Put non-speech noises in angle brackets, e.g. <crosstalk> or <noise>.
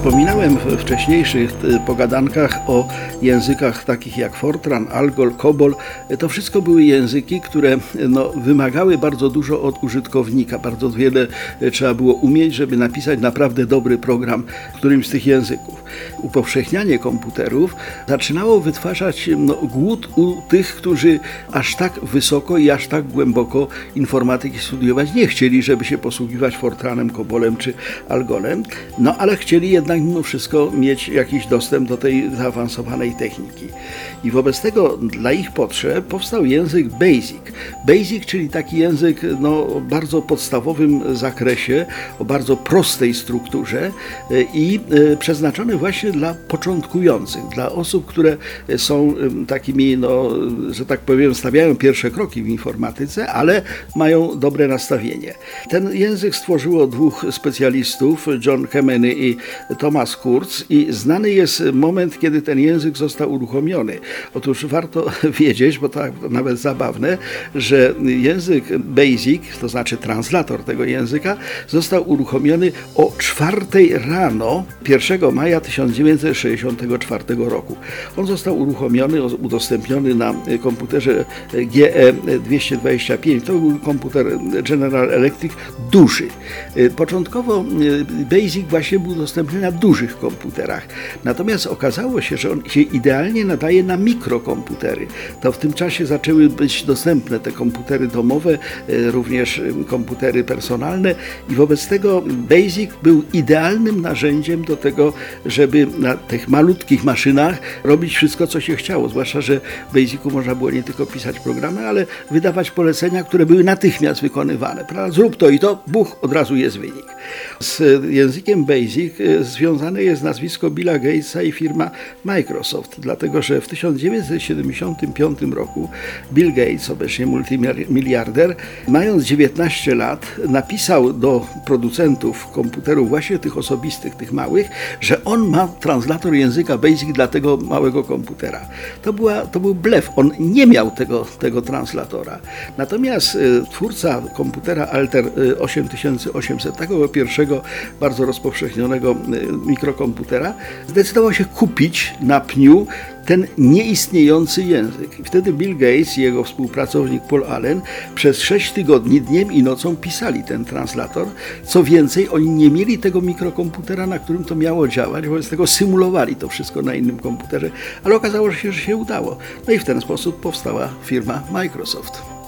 Wspominałem w wcześniejszych e, pogadankach o językach takich jak Fortran, Algol, Kobol. To wszystko były języki, które no, wymagały bardzo dużo od użytkownika. Bardzo wiele e, trzeba było umieć, żeby napisać naprawdę dobry program w którymś z tych języków. Upowszechnianie komputerów zaczynało wytwarzać no, głód u tych, którzy aż tak wysoko i aż tak głęboko informatyki studiować nie chcieli, żeby się posługiwać Fortranem, Kobolem czy Algolem, no ale chcieli jednak mimo wszystko mieć jakiś dostęp do tej zaawansowanej techniki. I wobec tego dla ich potrzeb powstał język BASIC. BASIC, czyli taki język no, o bardzo podstawowym zakresie, o bardzo prostej strukturze e, i e, przeznaczony właśnie dla początkujących, dla osób, które są takimi, no, że tak powiem, stawiają pierwsze kroki w informatyce, ale mają dobre nastawienie. Ten język stworzyło dwóch specjalistów, John Kemeny i Thomas Kurz i znany jest moment, kiedy ten język został uruchomiony. Otóż warto <laughs> wiedzieć, bo to nawet zabawne, że język BASIC, to znaczy translator tego języka, został uruchomiony o 4 rano 1 maja 1964 roku. On został uruchomiony, udostępniony na komputerze GE225. To był komputer General Electric duży. Początkowo BASIC właśnie był udostępniony dużych komputerach. Natomiast okazało się, że on się idealnie nadaje na mikrokomputery. To w tym czasie zaczęły być dostępne te komputery domowe, e, również komputery personalne i wobec tego BASIC był idealnym narzędziem do tego, żeby na tych malutkich maszynach robić wszystko, co się chciało. Zwłaszcza, że w BASICu można było nie tylko pisać programy, ale wydawać polecenia, które były natychmiast wykonywane. Zrób to i to, buch, od razu jest wynik. Z językiem BASIC e, związane jest nazwisko Billa Gatesa i firma Microsoft, dlatego że w 1975 roku Bill Gates, obecnie multimiliarder, mając 19 lat, napisał do producentów komputerów, właśnie tych osobistych, tych małych, że on ma translator języka BASIC dla tego małego komputera. To, była, to był blef, on nie miał tego, tego translatora. Natomiast y, twórca komputera Alter 8800, takiego pierwszego, bardzo rozpowszechnionego y, mikrokomputera, zdecydował się kupić na pniu ten nieistniejący język. I wtedy Bill Gates i jego współpracownik Paul Allen przez sześć tygodni dniem i nocą pisali ten translator. Co więcej, oni nie mieli tego mikrokomputera, na którym to miało działać, wobec tego symulowali to wszystko na innym komputerze, ale okazało się, że się udało. No i w ten sposób powstała firma Microsoft.